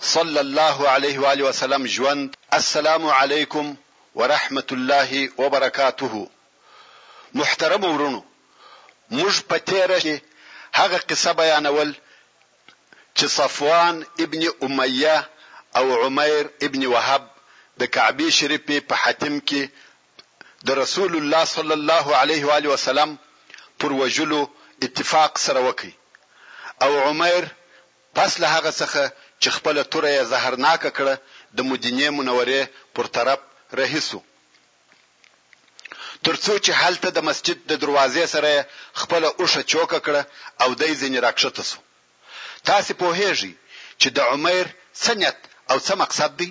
صلی الله علیه وآله وسلم ژوند. السلام علیکم ورحمت الله وبرکاته محترمو وروڼو موږ په تیره کې هغه قصه بیانول چې صفوان ابن امیه او عمیر ابن وهب د کعبې شریفې په حتم کې د رسول الله صلی الله علیه وآله وسلم پر وژلو اتفاق سره وکړ او عمیر پس له هغه څخه چې خپله توره يې زهرناکه کړه د مدينې منورې پر طرف رهي شو تر څو چې هلته د مسجد د دروازې سره يې خپله اوښه چوکه کړه او دی ځنې راکښته شو. تاسې پوهېږئ چې د عمير څه نيت او څه مقصد دی؟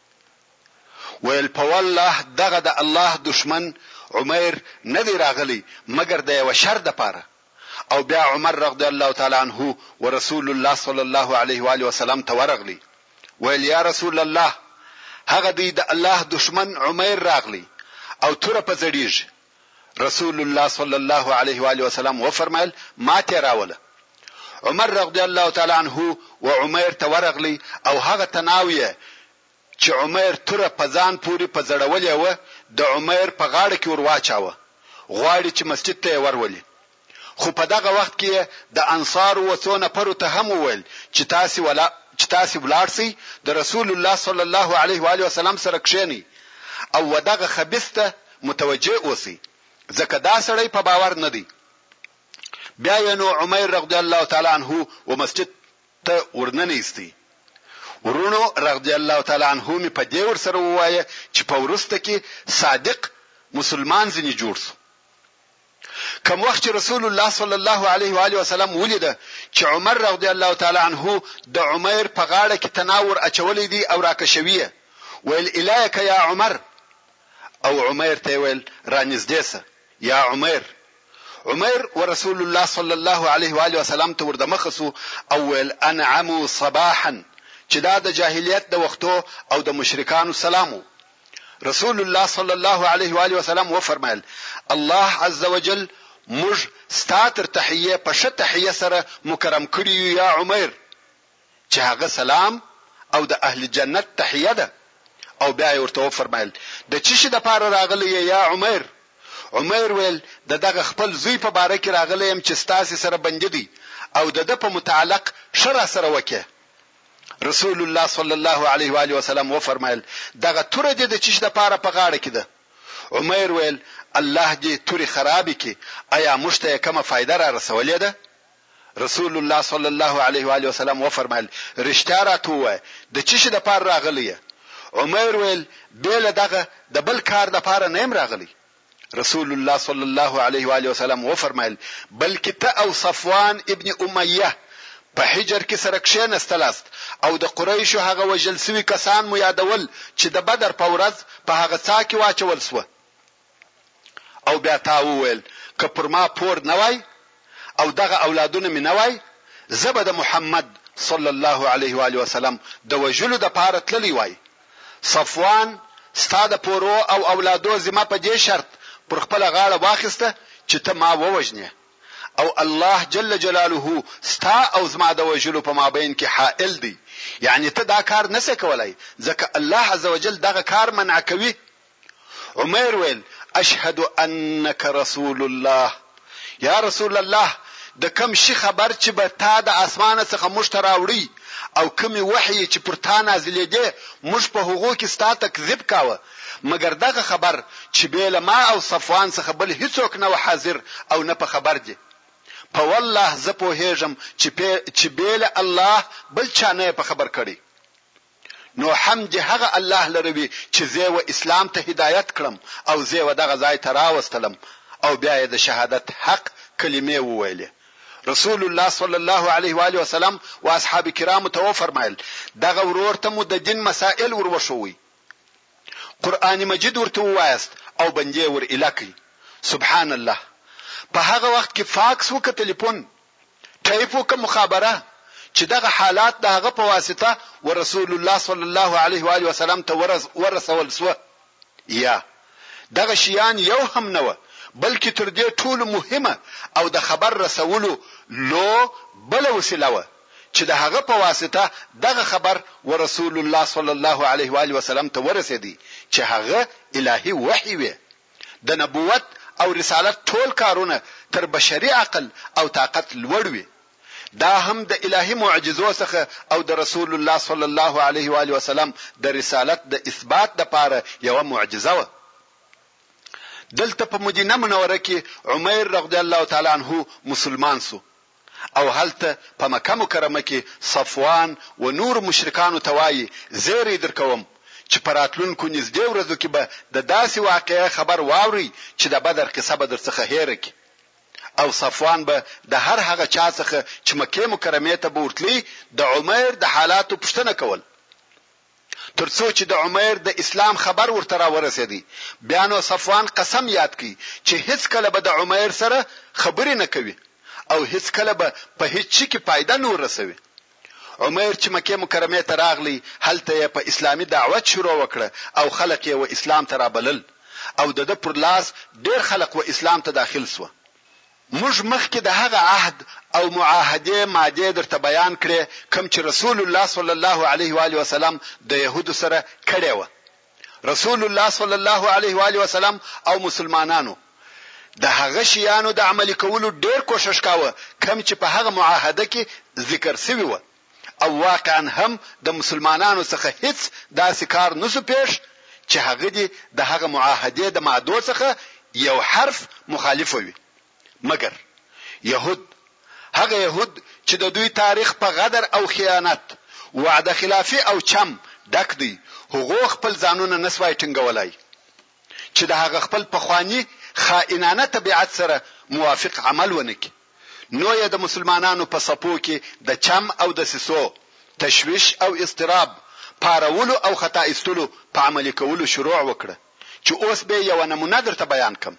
ویل په والله دغه د الله دښمن عمیر نه دی راغلی مګر د یوه شر دپاره او بیا عمر رضی الله تعالی عنه ورسول الله صلی الله علیه وآله وسلم ته ورغلی ویل یا رسول الله هغه دی د الله دښمن عمیر راغلی او توره په ځړیږي رسول الله صلی الله علیه و آله وسلم وفرمایل، ما تېراوله. عمر رضی الله تعالی عنه و عمیر ته ورغلی او هغه تناو یې چې عمیر توره په ځان پورې په ځړولې وه د عمیر په غاړه کې ورواچاوه، غواړي چې مسجد ته یې ورولي. خو په دغه وخت کې یې د انصارو و څو نفرو ته هم وویل چې تاسې ولا چې تاسې ولاړ شئ د رسول الله صلی الله علیه و آله وسلم سره کښېنئ او و دغه خبیث ته متوجه اوسئ ځکه دا سړی په باور نه دی بیا یې نو عمر رضی الله تعالی عنه و مسجد ته ورننه ایستی ورونو رضی الله تعالی عنه می په دې ور سره ووایه چې په ورسته کې صادق مسلمان ځنی جوړ شو کوم وخت چې رسول الله صلی الله علیه و آله وسلم ولید چې عمر رضی الله تعالی عنه د عمر په غاړه کې تناور اچولې دي او راکشوي ویل الیک یا عمر او عمر ته ویل رانږدې سه یا عمر عمر ورسول الله صلی الله علیه و آله وسلم ته وردمخ سو او ویل انعمو صباحا چې دا د جاهلیت د وختو او د مشرکانو سلامو رسول الله صلی الله علیه و آله وسلم و فرمایل الله عز وجل موږ ستا تر تحیه په ښه تحیه سره مکرم کړی یو یا عمر چې هغه سلام او د اهل جنت تحیه ده او بیا یې ورته وفرمایل د چی شي د پاره راغلی یا عمر عمر ویل د دغه خپل زوی په باره کې راغلی يم چې ستاسو سره بندي دي او د د په متعلق شرع سره وکه رسول الله صلی الله علیه و آله وسلم وفرمایل دغه توره دې د چیش د پاره په غاړه کې ده عمر ویل الله دې توري خراب کړي آیا موږ ته کومه فائدہ را رسولې ده رسول الله صلی الله علیه و آله وسلم وفرمایل رښتیا راته وای د چیش د پاره راغلی عمر ویل بیل دغه د بل کار د پاره نه راغلی رسول الله صلی الله علیه وآله وسلم وفرمایل، بلکې ته او صفوان ابن امیه په حجر کې سره کښېنستلاست او د قریشو هغه وژل شوي کسان مو یادول چې د بدر په ورځ په هغه څاه کې واچول شوه او بیا تا وویل، که پر ما پور نه وای او دغه اولادونه مې نه وای، زه به د محمد صلی الله علیه وآله وسلم د وژلو دپاره تللی وای. صفوان ستا د پورو او اولادو ذمه په دې شرط پر خپله غاړه واخیسته چې ته ما ووژنې او الله جل جلاله ستا او زما د وژلو په مابین کې حائل دی، یعنې ته دا کار نشې کولای، ځکه الله عزوجل دغه کار منع کوي. عمير ويل، اشهد انک رسول الله، يا رسول الله د کوم شي خبر چې به تا د اسمانه څخه موږ ته راوړی او کومې وحيې چې پر تا نازلېدې موږ په هغو کې ستا تکذيب کاوه مګر دغه خبر چې بې له ما او صفوان څخه بل هيڅوک نه وه حاضر او نه په خبر دي په والله زه پوهېږم چې بې له الله بل چا نه يې په خبر کړی. نو حمد هغه الله لره وي چې زۀ و اسلام ته هدايت کړم او زۀ و دغه ځای ته راوستلم او بيا يې د شهادت حق کلمې وويلې رسول الله صلی الله عليه و آله وسلم و اصحاب کرامو ته وفرمايل دغه ورور ته مو د دين مسائل ور وښووئ قرآن مجيد ورته وواياست او بندې ور اله کړئ سبحان الله په هغه وخت کې فاکس و که تليفون ټيپ وکم خابره چې دغه حالات د هغه په واسطه ورسول الله صلی الله علیه و آله وسلم ته ورسول شو یا دغه شیان یو هم نه و بلکې تر دې ټولو مهمه او د خبر رسولو لو بل وسیله و چې د هغه په واسطه دغه خبر ورسول الله صلی الله علیه و آله وسلم ته ورسېدی چې هغه الهي وحی وي د نبوت او رسالت ټول کارونه تر بشري عقل او طاقت لوړ وي، دا هم د الهي معجزو څخه او د رسول الله صلی الله علیه و آله وسلم د رسالت د اثبات لپاره یوه معجزه وه. دلته په مدینه منوره کي عمیر رضی الله تعالی عنه مسلمان سو او هلته په مکه مکرمه کې صفوان و نورو مشرکانو ته وايي، زېری درکوم چې په راتلونکو نږدې ورځو کې به د داسې واقعې خبر واورئ چې د بدر قصه به درڅخه هېره کړي او صفوان به د هر هغه چا څخه چې مکې مکرمې ته به ورتلی د عمير د حالاتو پوښتنه کول تر څو چې د عمير د اسلام خبر ورته راورسېدی، بيا نو صفوان قسم ياد کړ چې هېڅکله به د عمير سره خبرې نه کوي او هېڅکله به په هېڅ شي کې فايده نه ورسوي. عمير چې مکې مکرمې ته راغلی، هلته يې په اسلامي دعوت شروع وکړه او خلق يې و اسلام ته رابلل او د ده پر لاس ډېر خلق و اسلام ته داخل شوه. موږ مخکې د هغه عهد او معاهدې مادې درته بیان کړې کوم چې رسول الله صلی الله علیه و آله وسلم د یهودو سره کړې وه. رسول الله صلی الله علیه و آله وسلم او مسلمانانو د هغه شیانو د عملي کولو ډېر کوښښ کاوه کوم چې په هغه معاهده کې ذکر شوي وه. او واقعا هم د مسلمانانو څخه هیڅ داسې کار نه شو پیښ چې هغه دې د هغه معاهدې د مادو څخه یو حرف مخالف وي مګر یهود، هغه یهود چې د دوی تاریخ په غدر او خیانت، وعده خلافي او چم ډک دی هغو خپل ځانونه نه شوای ټینګولای. چې د هغه خپل پخواني خائنانه طبیعت سره موافق عمل ونه کړي نو یې د مسلمانانو په صفو کې د چم او دسیسو، تشویش او اضطراب، پارولو او خطا ایستلو په عملي کولو شروع وکړه چې اوس به یوه نمونه درته بیان کړم.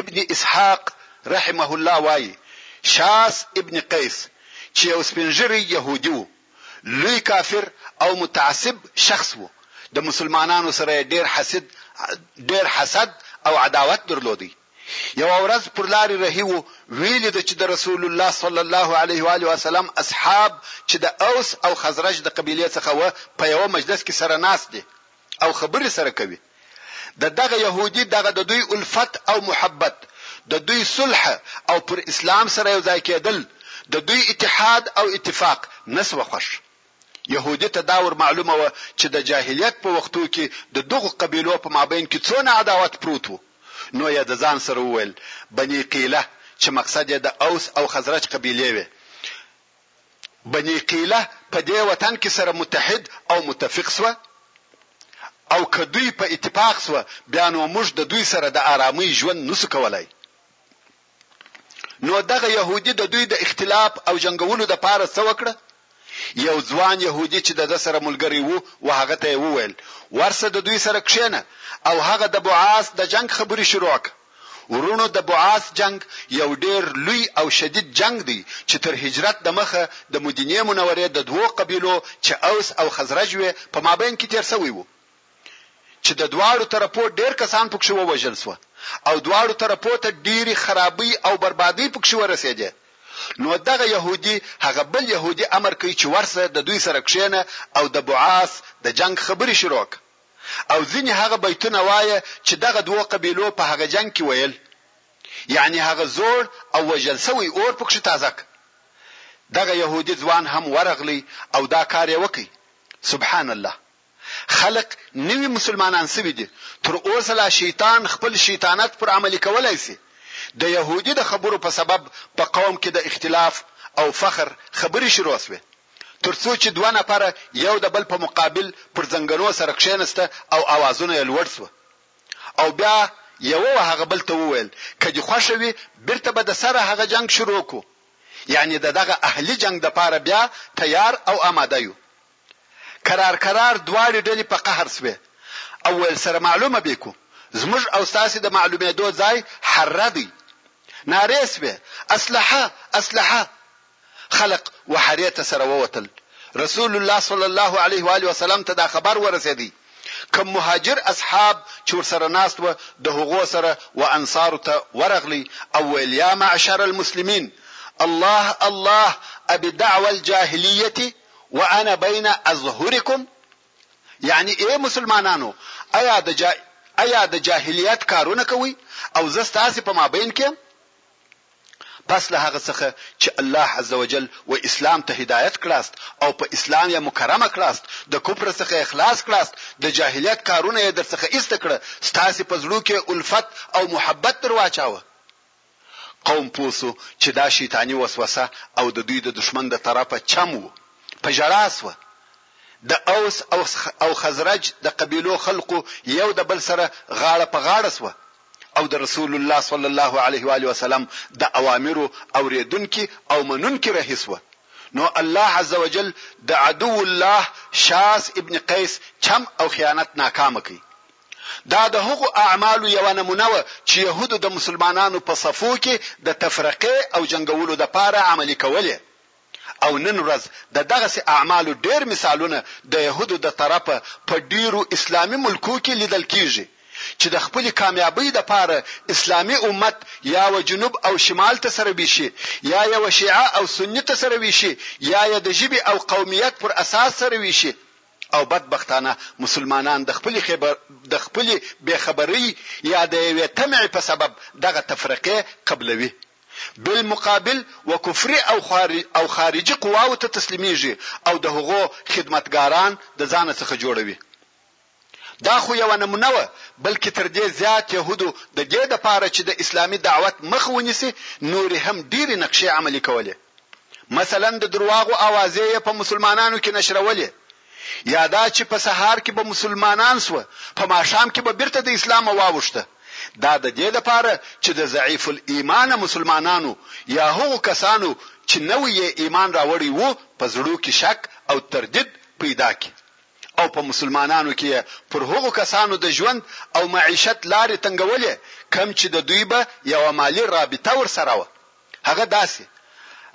ابن اسحاق رحمه الله وایي، شاث ابن قیس چې یو سپین ږیری یهودي وو، لوی کافر او متعصب شخص وو د مسلمانانو سره یې ډېر حسد ډېر حسد او عداوت درلود یوه ورځ پر لارې رهي وو ویې لید چې د رسول الله صلی الله علیه و آله وسلم اصحاب چې د اوس او خزرج د قبیلې څخه وه په یوه مجلس کې سره ناست دي او خبرې سره کوي د دغه یهودي دغه د دوی الفت او محبت د دوی صلح او پر اسلام سره یو ځای کېدل د دوی اتحاد او اتفاق نه سوه خوښ. یهودي ته دا ور معلومه وه چې د جاهلیت په وختو کې د دغو قبیلو په مابین کې څونه عداوت پروت وو نو یې د ځان سره وویل بني قیله چې مقصد یې د اوس او خزرج قبیلې وې بني قيله په دې وطن کې سره متحد او متفق شوه او که دوی په اتفاق شوه بيا نو موږ د دوی سره د آرامۍ ژوند نشو کولای نو دغه يهودي د دوی د اختلاف او جنګولو د پاره څه وکړه یو ځوان يهودي چې د ده سره ملګری وو و هغه ته یې وویل ورسه د دوی سره کښېنه او هغه د بعاث د جنګ خبرې شروع کړه وروڼو د بعاث جنګ یو ډیر لوی او شدید جنګ دی چې تر هجرت د مخه د مدینې منورې د دوو قبیلو چې اوس او خزرج وې په مابین کې تیر شوی وو چې د دواړو طرفو ډیر کسان پکښې ووژل شوه او دواړو طرفو ته ډیرې خرابۍ او بربادۍ پکښې ورسیدې نو دغه یهودي هغه بل یهودي امر کوي چې ورسه د دوی سره کښېنه او د بعاث د جنګ خبرې شروع کړه او ځینې هغه بیتونه وایه چې دغه دوو قبیلو په هغه جنګ کې ویل یعنې هغه زوړ او وژل شوی اور پکښې تازه که دغه یهودي ځوان هم ورغلی او دا کار یې وکړ سبحان الله خلق نوي مسلمانان شوي دي تر اوسه لا شیطان خپل شیطانت پر عملي کولای شي د یهودي د خبرو په سبب په قوم کې د اختلاف او فخر خبرې شروع شوې تر څو چې دوه نفره یو د بل په مقابل پر ځنګنو سره کښېنسته او اوازونه یې لوړ شوه او بیا یوه و هغه بل ته وویل، که دې خوښه وي بیرته به د سره هغه جنګ شروع کړو، یعنې د دغه اهلي جنګ دپاره بیا تیار او اماده یو. کرار کرار دواړې ډلې په قهر شوې او ویل، سره معلومه بې کړو، زموږ او ستاسې د معلومېدو ځای حره دی. نارې شوې، اسلحه! اسلحه! خلق وحرې ته سره ووتل. رسول الله صلی الله علیه و آله وسلم ته دا خبر ورسېدی. کوم مهاجر اصحاب چې ورسره ناست وه د هغو سره و انصارو ته ورغلی او ویل، یا معشر المسلمین! الله الله ابدعوی الجاهلیة وانا بین اظهرکم؟ یعنی ای مسلمانانو! ایا د ایا د جاهلیت کارونه کوئ او زه ستاسې په مابین کې یم؟ پس له هغه څخه چه الله عزوجل و اسلام ته هدایت کړاست او په اسلام یې مکرمه کړاست د کفر څخه یې خلاص کړاست د جاهلیت کارونه یې در څخه ایسته کړه ستاسې په زړو کې الفت او محبت در واچاوه قوم پوه سو چه دا شیطاني وسوسه او د دوی د دښمن د طرفه چم وو په ژړا سوه د اوس او خزرج د قبیلو خلقو یو د بل سره غاړه په غاړه سوه او د رسول الله صلی الله علیه و آله وسلم د اوامرو اورېدونکي او منونکي رهیس وه نو الله عز و جل د عدو الله شاث ابن قیس چم او خیانت ناکامه کړ. دا د هغو اعمالو یوه نمونه وه چې یهودو د مسلمانانو په صفو کې د تفرقې او جنګولو لپاره عملي کولې. او نن ورځ د دغسې اعمالو ډېر مثالونه د یهودو د طرفه په ډېرو اسلامي ملکو کې لیدل کېږي چې د خپلې کامیابۍ لپاره اسلامي امت یاوه جنوب او شمال ته سره ویشي یا یوه شیعه او سني ته سره ویشي یا یې د ژبې او قومیت پر اساس سره ویشي او بد بختانه مسلمانان د خپلې خبر د خپلې بې خبرۍ یا د یوې طمعې په سبب دغه تفرقې قبلوي بالمقابل و کفري او او خارجي قواوو ته تسلیمیږي او د هغو خدمتګاران د ځانه څخه جوړوي. دا خو یوه نمونه وه بلکې تر دې زیات یهودو د دې د پاره چې د اسلامي دعوت مخه ونیسي نورې هم ډیرې نقشې عملي کولې. مثلاً د درواغو اوازې یې په مسلمانانو کې نشرولې، یا دا چې په سهار کې به مسلمانان شو، په ماښام کې به بیرته د اسلامه واوښته، دا د دې لپاره چې د ضعیف الایمانه مسلمانانو یا هغو کسانو چې نوی یې ایمان راوړی وو په زړو کې شک او تردید پیدا کړي او په مسلمانانو کې یې پر هغو کسانو د ژوند او معیشت لارې تنګولې کوم چې د دوی به یوه مالي رابطه ورسره وه. هغه داسې،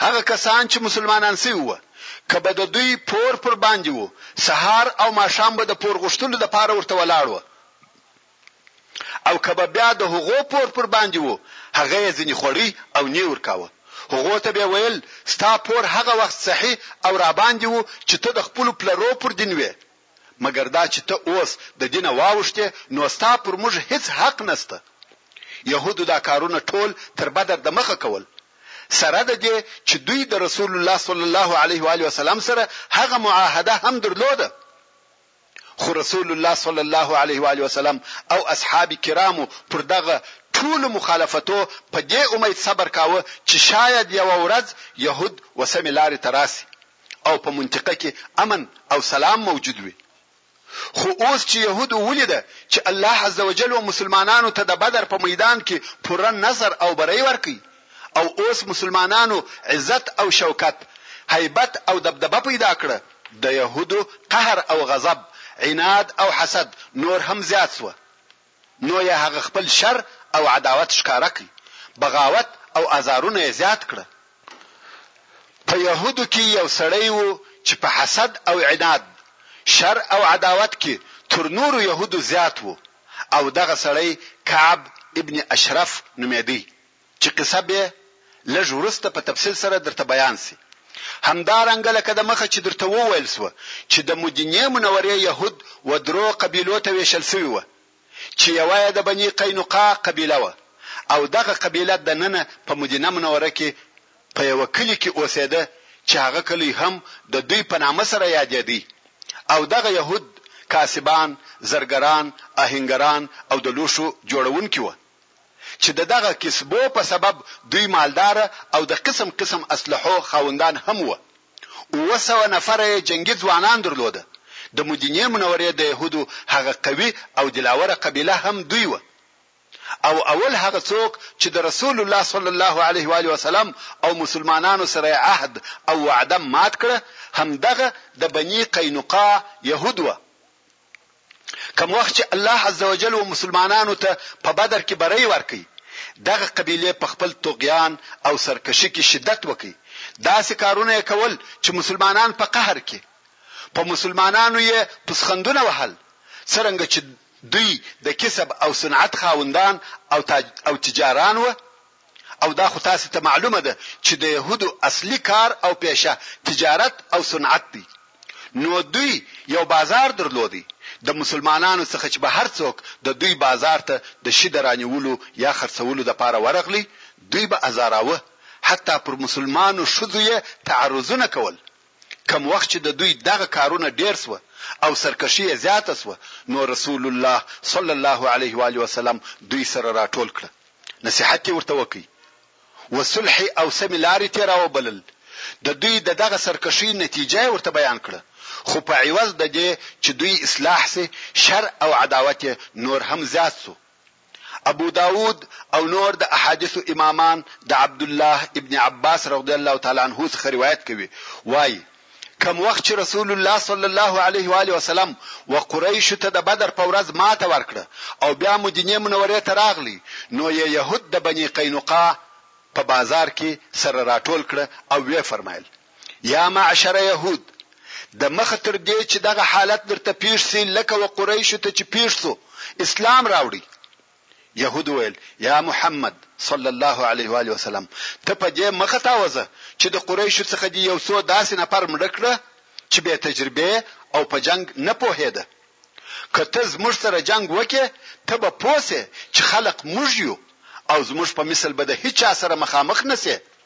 هغه کسان چې مسلمانان شوي وو، که به د دوی پور پر باندې و، سهار او ماښام به د پور غوښتلو لپاره ورته ولاړ و او که به بیا د هغو پور پر باندې و، هغه یې ځینې خوړی او نې ورکاوه، هغو ته به یې ویل، ستا پور هغه وخت صحیح او راباندې و چې ته د خپلو پلرو پر دین وې. مګر دا چې ته اوس د دینه واوښتې نو ستا پر موږ هیڅ حق نشته. یهودو دا کارونه ټول تر بدر د مخه کول، سره د دې چې دوی د رسول الله صلی الله علیه و آله وسلم سره هغه معاهده هم درلوده. خو رسول الله صلی الله علیه و آله وسلم او اصحاب کرامو پر دغه ټولو مخالفتو په دې امید صبر کاوه چې شاید یوه ورځ یهود و سمې لارې ته راشي. او په منطقه کې امن او سلام موجود وي خو اوس چې یهودو ولیده چې الله عزوجل و مسلمانانو ته د بدر په میدان کې پوره نصر او بری ورکړي او اوس مسلمانانو عزت او شوکت هیبت او دبدبه پیدا کړه د یهودو قهر او غضب عناد او حسد نور هم زیات سوه نو يې هغه خپل شر او عداوت ښکاره کړ، بغاوت او ازارونه يې زيات کړه. په يهودو کي يو سړی وو چي په حسد او عناد، شر او عداوت کي تر نورو يهودو زيات وو او دغه سړی کعب ابن اشرف نومېدی چې قصه بې لږ وروسته په تفصیل سره درته بیان شي. همدا رنګه لکه د مخه چې درته وویل شوه چې د مدینې منورې یهود و درو قبیلو ته ویشل شوي وه چې یوه یې د بني قینقاع قبیله وه او دغه قبیله د ننه په مدینه منوره کې په یوه کلي کې اوسیده چې هغه کلی هم د دوی په نامه سره یادیدی او دغه یهود کاسبان، زرګران، اهنګران او د لوښو جوړونکي وه. چې د دغه کسبو په سبب دوی مالداره او د قسم قسم اسلحو خاوندان هم وه، اووه سوه نفره یې جنګي ځوانان درلوده، د مدینې منورې د یهودو هغه قوي او دلاوره قبیله هم دوی وه او اول هغه څوک چې د رسول الله صلی الله علیه وآله وسلم او مسلمانانو سره یې عهد او وعده مات کړه همدغه د بني قینقاع یهود وه. کوم وخت چې الله عزوجل و مسلمانانو ته په بدر کې بری ورکړي، دغه قبیلې په خپل طغیان او سرکشي کې شدت وکړي، داسې کارونه یې کول چې مسلمانان په قهر کې، په مسلمانانو یې پوسخندونه وهل، څرنګه چې دوی د کسب او صنعت خاوندان او تاج او تجاران وه، او دا خو تاسې ته معلومه ده چې د یهودو اصلي کار او پېشه تجارت او صنعت دی، نو دوی یو بازار درلود، د مسلمانانو څخه چې به هر څوک د دوی بازار ته د شي د رانیولو یا خرڅولو لپاره ورغلی، دوی به ازاراوه، حتی پر مسلمانو ښځو یې تعرضونه کول، کوم وخت چې د دوی دغه کارونه ډېر شوه او سرکښي یې زیاته شوه، نو رسول الله صلی الله علیه وآله وسلم دوی سره راټول کړه. نصیحت یې ورته وکړ، و صلحې او سمې لارې ته یې راوبلل، د دوی د دغه سرکښۍ نتیجه یې ورته بیان کړه، خو په عوض د دې چې دوی اصلاح شي، شر او عداوت یې نور هم زیات شو. ابوداود او نور د احادیثو امامان د عبدالله ابن عباس رضی الله تعالی عنه څخه روایت کوي، وايي، کوم وخت چې رسول الله صلی الله علیه و آله وسلم و قریشو ته د بدر په ورځ ماته ورکړه او بیا مدینه منورې ته راغلی نو یې یهود د بنی قینقاع په بازار کې سره راټول کړه او وی فرمایل یا معشر یهود د مخه تر دې چې دغه حالت درته پیښ سي لکه و قریشو ته چې پیښ سو اسلام راوړي یهود وویل، یا محمد، صلی الله علیه وآله وسلم، ته په دې مه ختاوزه چې د قریشو څخه دې یو څو داسې نفر مړه کړه چې بې تجربې او په جنګ نه پوهېده. که ته زموږ سره جنګ وکړې، ته به پوه شې چې خلق موږ یو او زموږ په مثل به د هیچا سره مخامخ نه شې.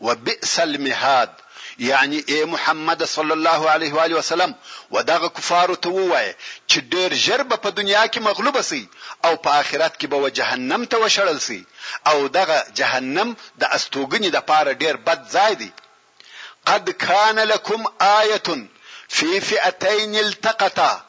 وبئس المهاد يعني اې محمده صلی الله علیه وآله وسلم و دغه کفارو ته ووایه چې ډېر ژر به په دنیا کې مغلوب شئ او په آخرت کې به و جهنم ته وشړل شئ او دغه، جهنم، د استوګنې لپاره ډېر بد ځای دی. قد کان لکم آیة فی فئتین التقتا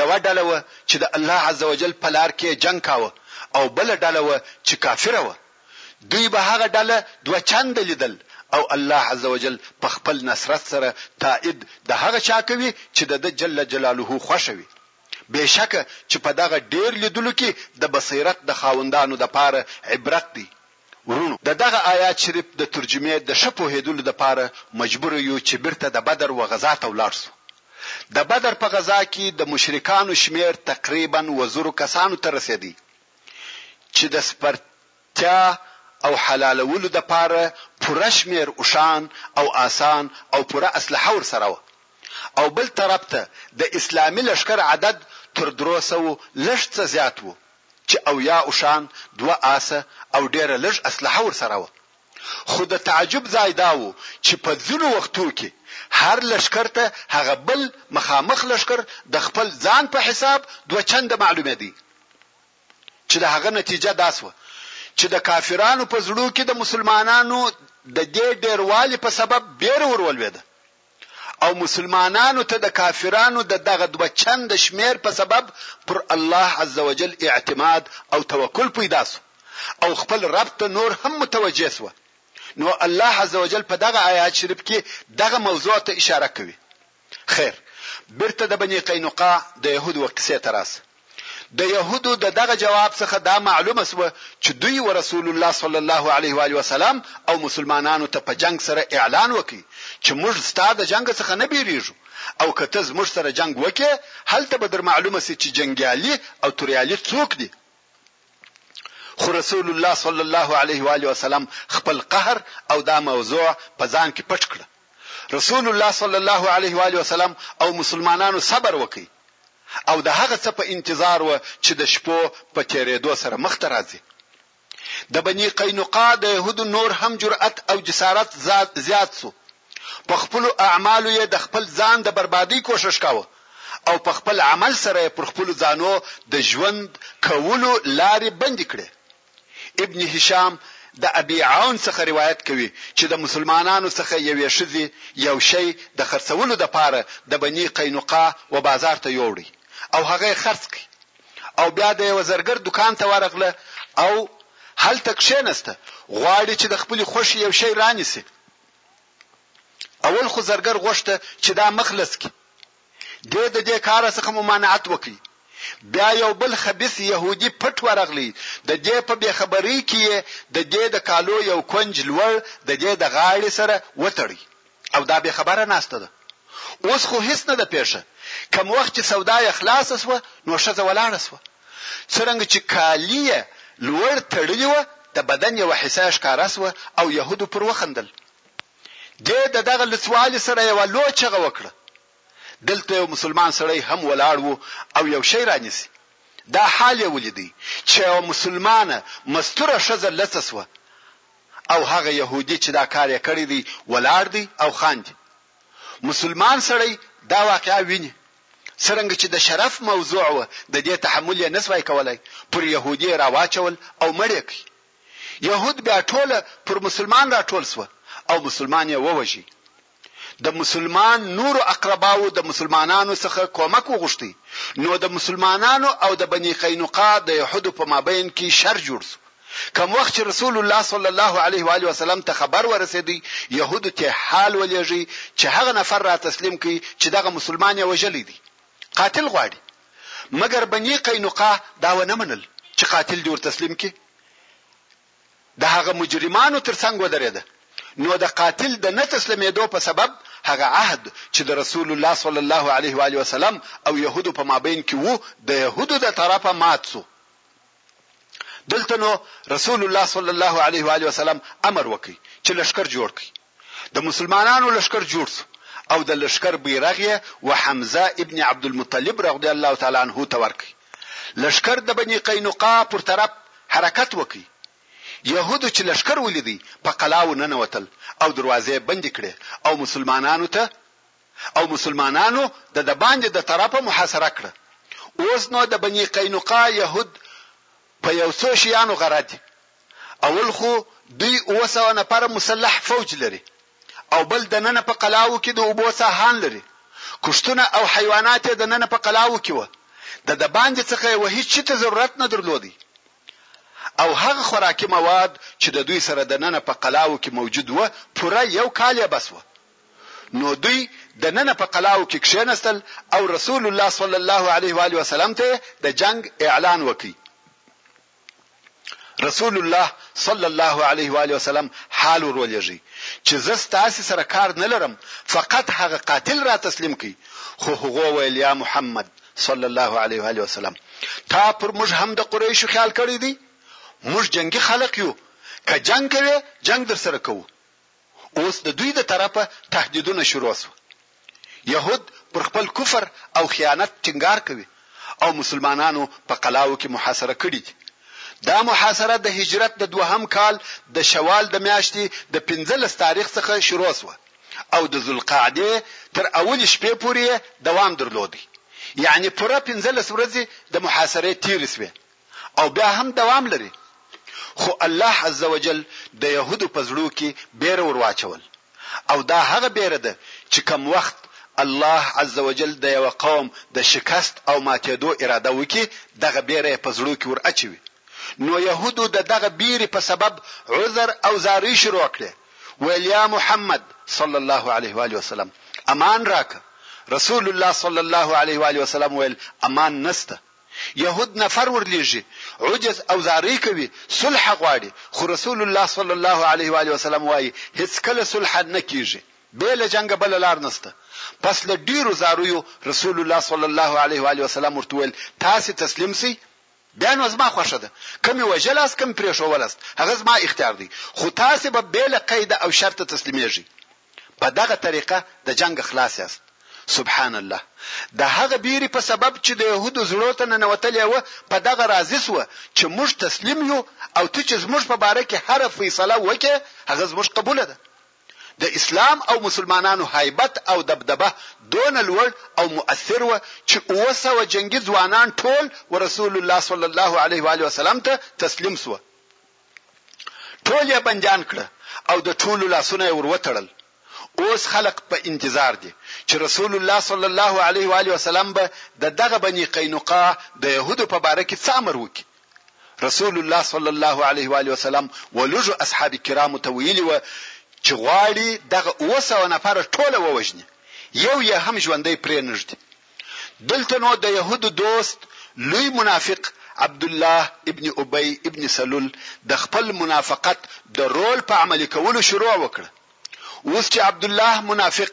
یوه ډله وه چې د الله عزوجل په لار کې جنګ کاوه او بله ډله وه چې کافره وه، دوی به هغه ډله دوه چنده لیدل او الله عزوجل په خپل نصرت سره تائید د هغه چا کوي چې د ده جل جلاله خوښه وي، بېشکه چې په دغه ډېر لیدلو کې د بصیرت د خاوندانو دپاره عبرت دی، ورونو د دغه آیات شریف د ترجمې د ښه پوهیدلو د پاره مجبور یو چې بیرته د بدر و غزا ته ولاړ شو. د بدر په غزا کې د مشرکانو شمیر تقریبا و زرو کسانو ته رسیدی چې د سپرتیا او حلالولو د پاره پوره شمیر اوښان او آسان او پوره اسلحه ورسره وه او بل طرف ته د اسلامی لښکر عدد تر درو سوو لږ څه زیات وو. چې اویا اوښان، دوه آسه او ډېره لږ اسلحه ورسره وه. خو د تعجب ځای دا و چې په ځینو وختو کې هر لښکر ته هغه بل مخامخ لښکر د خپل ځان په حساب دوه چنده معلومېدی چې د هغه نتیجه دا شوه چې د کافرانو په زړو کې د مسلمانانو د دې ډېروالي په سبب ډېره ورولوېده. او مسلمانانو ته د کافرانو د دغه دوه چنده شمېر په سبب پر الله عز وجل اعتماد او توکل پیدا شو او خپل رب ته نور هم متوجه شوه نو الله عز وجل په دغه آیات شریف کې دغه موضوع ته اشاره کوي خیر بیرته د بني قینقاع د یهودو قصې ته راشه د یهودو د دغه جواب څخه دا معلومه سوه چې دوی و رسول الله صلی الله علیه و آله وسلم او مسلمانانو ته په جنګ سره اعلان وکړي چې موږ ستا د جنګ څخه نه بیریږو او که ته زموږ سره جنګ وکې هلته به در معلومه سي چې جنګیالي او توریالي څوک دي خو رسول الله صلی الله علیه و آله وسلم خپل قهر او دا موضوع په ځان کې پټ کړه رسول الله صلی الله علیه و آله وسلم او مسلمانانو صبر وکړي او د هغه څه په انتظار و چې د شپو په تیریدو سره مخ ته راځي د بنی قینقاع د يهودو نور هم جرأت او جسارت زیات سو په خپلو اعمالو یې د خپل ځان د بربادۍ کوښښ کاوه او په خپل عمل سره یې پر خپلو ځانو د ژوند کولو لارې بندې کړې. ابن هشام د ابي عون څخه روایت کوي چې د مسلمانانو څخه یوې ښځې یو شی د خرڅولو دپاره د بني قینقاع و بازار ته یووړ او هغه یې خرڅ کړ او بیا د یوه زرګر دکان ته ورغله او هلته کښېنسته، غواړي چې د خپلې خوښې یو شی رانیسي. اول خو زرګر غوښته چې دا مخ لس کړي. دې د دې کاره څخه ممانعت وکړ. بیا یو بل خبیث یهودي پټ ورغلی، د دې په بې خبرۍ کې یې د دې د کالو یو کونج لوړ د دې د غاړې سره وتړی او دا بې خبره ناسته ده. اوس خو هیڅ نه ده پېښه. کوم وخت چې سودا یې خلاصه شوه، نو ښځه ولاړه شوه. څرنګه چې کالي يې لوړ تړلي وه، د بدن يوه حصه يې ښکاره شوه او يهودو پر وخندل. دې د دغه لوڅوالي سره يوه لو چغه وکړه، دلته يو مسلمان سړی هم ولاړ و او يو شی رانيسي. دا حال يې وليد چې يوه مسلمانه مستوره ښځه لڅه شوه او هغه يهودي چې دا کار يې کړی دی ولاړ دی او خاندي. مسلمان سړی دا واقعه ويني. څرنګه چې د شرف موضوع وه، د دې تحمل یې نه شوای کولای، پر یهودي یې را واچول او مړ یې کړ. یهود بیا ټوله پر مسلمان را ټول شوه او مسلمان یې ووژه. د مسلمان نورو اقرباوو د مسلمانانو څخه کومک وغوښت، نو د مسلمانانو او د بني قینقاع د یهودو په مابین کې شر جوړ شو. کوم وخت چې رسول الله صلی الله علیه و آله وسلم ته خبر ورسېدی، یهودو ته حال ولېږی چې هغه نفر را تسلیم کړئ چې دغه مسلمان یې وژلی دی، قاتل غواړي. مګر بنی قینقاع دا ونه منل چې قاتل دې ور تسلیم کړي. د هغه مجرمانو تر څنګ ودرېده. نو د قاتل د نه تسلیمېدو په سبب هغه عهد چې د رسول الله صلی الله علیه و آله وسلم او یهودو په مابین کې وو، د یهودو د طرفه مات شو. دلته نو رسول الله صلی الله علیه و آله وسلم امر وکړي چې لشکر جوړ کړي د مسلمانانو لشکر جوړ شو او د لشکر بیرغ یې و حمزه ابن عبد المطلب رضی الله تعالی عنه ته ورکړي لشکر د بنی قینقاع پر طرف حرکت وکړي يهودو چې لشکر ولیدي په قلاو ننوتل او دروازې بندې کړې او مسلمانانو ته او مسلمانانو د دباندې د طرفه محاصره کړه اوس نو د بني قینقاع یهود په یو څو شیانو غره دي اول خو دوی اووه سوه نفره مسلح فوج لري او بل دننه په قلاوو کې د اوبو څاهان لري کښتونه او حیوانات یې دننه په قلاوو کې وه د دباندې څخه یې وهیڅ شي ته ضرورت نه درلودی او هغه خوراکي مواد چې د دوی سره دننه په قلاوو کې موجود وه پوره یو کال یې بس وه نو دوی د ننه په قلاوو کې کښېنستل او رسول الله صلی الله علیه و آله وسلم ته یې د جنګ اعلان وکړ. رسول الله صلی الله علیه و آله وسلم حال ورولېږي چې زه ستاسې سره کار نه لرم فقط هغه قاتل را تسلیم کړئ خو هغو ویل یا محمد صلی الله علیه و آله وسلم تا پر موږ هم د قریشو خیال کړی دی موږ جنگي خلق یو که جنگ کوي جنگ در سره کوو اوس د دوی د طرفه تهدیدونه شروع شو. یهود پر خپل کفر او خیانت ټینګار کوي او مسلمانانو په قلاوو کې محاصره کړي دي. دا محاصره د هجرت د دوهم کال د شوال د میاشتې د پنځلس تاریخ څخه شروع شوه او د ذوالقعدې تر اولې شپې پورې یې دوام درلود، یعنې پوره پنځلس ورځې د محاصرې تېرې شوې. او بیا هم دوام لري خو الله عز وجل د یهودو په زړو کې بیره ور واچول او دا هغه بیره ده چې کوم وخت الله عز وجل د یوه قوم د شکست او ماتیدو اراده وکړي دغه بیره یې په زړو کې ور اچوي نو یهودو د دغه بیرې په سبب عذر او زارۍ شروع کړې ویل یا محمد صلی الله علیه و آله وسلم امان راکه رسول الله صلی الله علیه و آله وسلم ویل امان نسته یهود نفر ورلیږي عجز او زارۍ کوي صلح غواړي خو رسول الله صلی الله علیه وآله وسلم وايي هیڅکله صلح نه کیږي بې له جنګه بله لار نشته پس له ډیرو زاریو رسول الله صلی الله علیه وآله وسلم ورته وویل تاسې تسلیم شئ بیا نو زما خوښه ده که مې وژلاست که مې پرېښولاست هغه زما اختیار دی خو تاسې به بې له قیده او شرطه تسلیمیږئ په دغه طریقه د جنګه خلاص یاست. سبحان الله. د هغه بیرې په سبب چې د یهودو زړو ته ننوتلې وه، په دغه راضي شوه چې موږ تسلیم یو او ته چې زموږ په باره کې هره فیصله وکړې، هغه زموږ قبوله ده. د اسلام او مسلمانانو هیبت او دبدبه دونه لوړ او مؤثر وه چې اووه سوه جنګي ځوانان ټول ورسول الله صلی الله علیه وآله وسلم ته تسلیم شوه. ټول یې بندیان کړه او د ټولو لاسونه یې ور وتړل. اوس خلق په انتظار دي چې رسول الله صلی الله علیه و آله وسلم به د دغه بني قینقاع د یهودو په باره کې څه امر وکړي؟ رسول الله صلی الله علیه و آله وسلم و لږو اصحاب کرامو ته ویلي وه چې غواړي دغه اووه سوه نفره ټوله ووژني، یو یې هم ژوندی پرې نه ږدي. دلته نو د یهودو دوست لوی منافق عبدالله ابن ابی ابن سلول د خپل منافقت د رول په عملي کولو شروع وکړه. اوس چې عبدالله منافق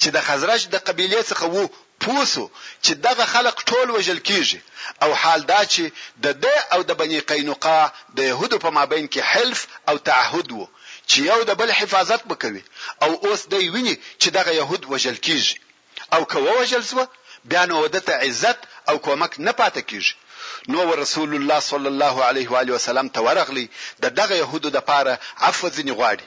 چې د خزرج د قبیلې څخه وو پوه شو چې دغه خلق ټول وژل کیږي او حال دا چې د ده او د بني قینقاع د یهودو په مابین کې حلف او تعهد وو چې یو د بل حفاظت به کوي او اوس دی ویني چې دغه یهود وژل کیږي. او که ووژل شو بیا نو ده ته عزت او کومک نه پاته کیږي نو و رسول الله صلی الله علیه و آله وسلم ته ورغلی د دغه یهودو د پاره عفو ځني غواړي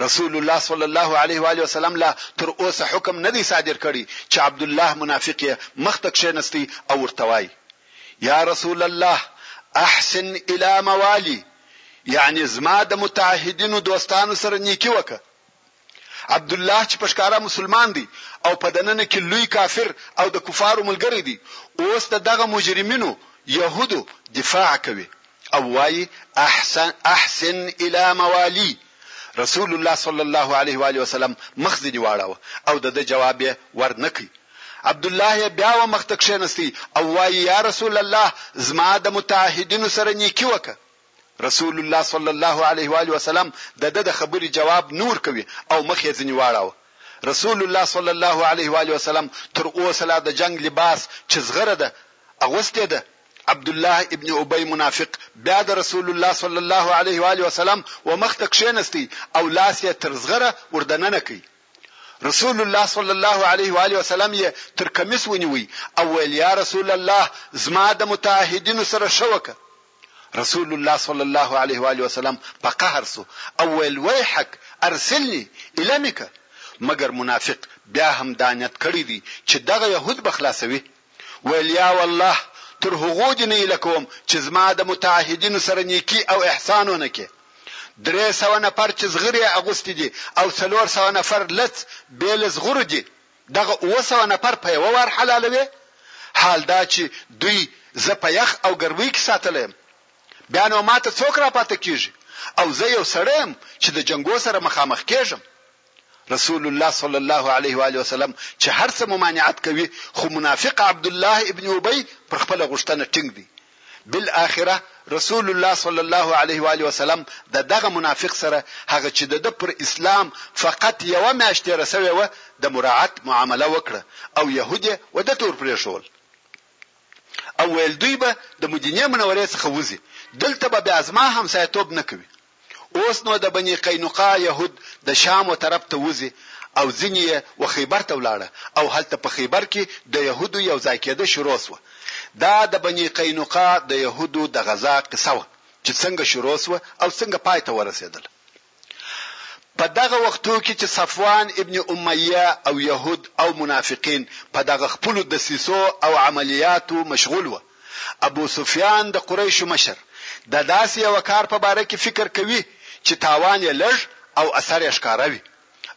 رسول الله صلی الله علیه و آله وسلم لا تر اوسه حکم نه دی صادر کړی چې عبدالله منافق یې مخ ته کښینستی او ورته وایي یا رسول الله احسن الی موالی یعنی زما د متعهدینو دوستانو سره نیکی وکه عبدالله چې په ښکاره مسلمان دی او په دننه کې لوی کافر او د کفارو ملګری دی اوس د دغه مجرمینو، یهودو، دفاع کوي او وایي احسن احسن الی موالی رسول الله صلی الله علیه و آله وسلم مخ ځینې واړاوه او د ده جواب یې ورنکړ. عبدالله یې بیا و مخته کښېنستی او وایي یا رسول الله زما د متعهدینو سره نیکي وکړه. رسول الله صلی الله علیه و آله وسلم د ده د خبرې جواب نه ورکوي او مخ یې ځنې واړاوه. رسول الله صلی الله علیه و آله وسلم تر اوسه لا د جنګ لباس چې زغره ده، اغوستی ده. عبدالله ابن ابی منافق بیا د رسول الله صلی الله علیه و آله وسلم و مخ ته کښېنستی او لاس یې تر زغره ور دننه کړ. رسول الله صلی الله علیه و آله وسلم یې تر کمیس ونیوی او ویل، یا رسول الله! زما د متعهدینو سره ښه وکړه. رسول الله صلی الله علیه و آله وسلم په قهر سو او ویل ویحک ارسلنی الامک مګر منافق بیا هم دا نیت کړی دی چی دغه یهود به خلاصوی ویل یا والله تر هغو دی نه ایله کوم چی زما د متعهدینو سره نیکی او احسان ونه کې درې سوه نفر چې زغرې اغوستي دي او څلور سوه نفر لڅ بې له زغرو دي دغه اووه سوه نفر په یوه وار حلالوې، حال دا چې دوی زه په یخ او ګرمۍ کې ساتلی یم، بیا نو ماته څوک راپاته کېږي او زه یو سړی یم چې د جنګو سره مخامخ کېږم. رسول الله صلی الله علیه و آله وسلم چې هر څه ممانعت کوي، خو منافق عبدالله ابن ابی پر خپله غوښتنه ټینګ دی، بالاخره رسول الله صلی الله علیه و آله وسلم د دغه منافق سره هغه چې د ده پر اسلام فقط یوه میاشت تېره شوې وه د مراعت معامله وکړه او یهود یې و ده ته ور پرېښوول او ویل دوی به د مدینې منورې څخه وځي دلته به بیا زما همسایه توب نه کوي. اوس نو د بني قينقاع يهود د شام و طرف ته وځي او ځيني يې و خيبر ته ولاړه او هلته په خيبر کي د يهودو يو ځای کېده شروع سوه. دا د بني قينقاع د يهودو د غزا قصه وه چي څنګه شروع سوه او څنګه پای ته ورسېدله. په دغه وختو کي چي صفوان ابن اميه او يهود او منافقين په دغه خپلو دسيسو او عملياتو مشغول وه، ابوسفیان د قریشو مشر د داسې یوه کار په باره کې فکر کوي چې تاوان یې لږ او اثر یې ښکاره وي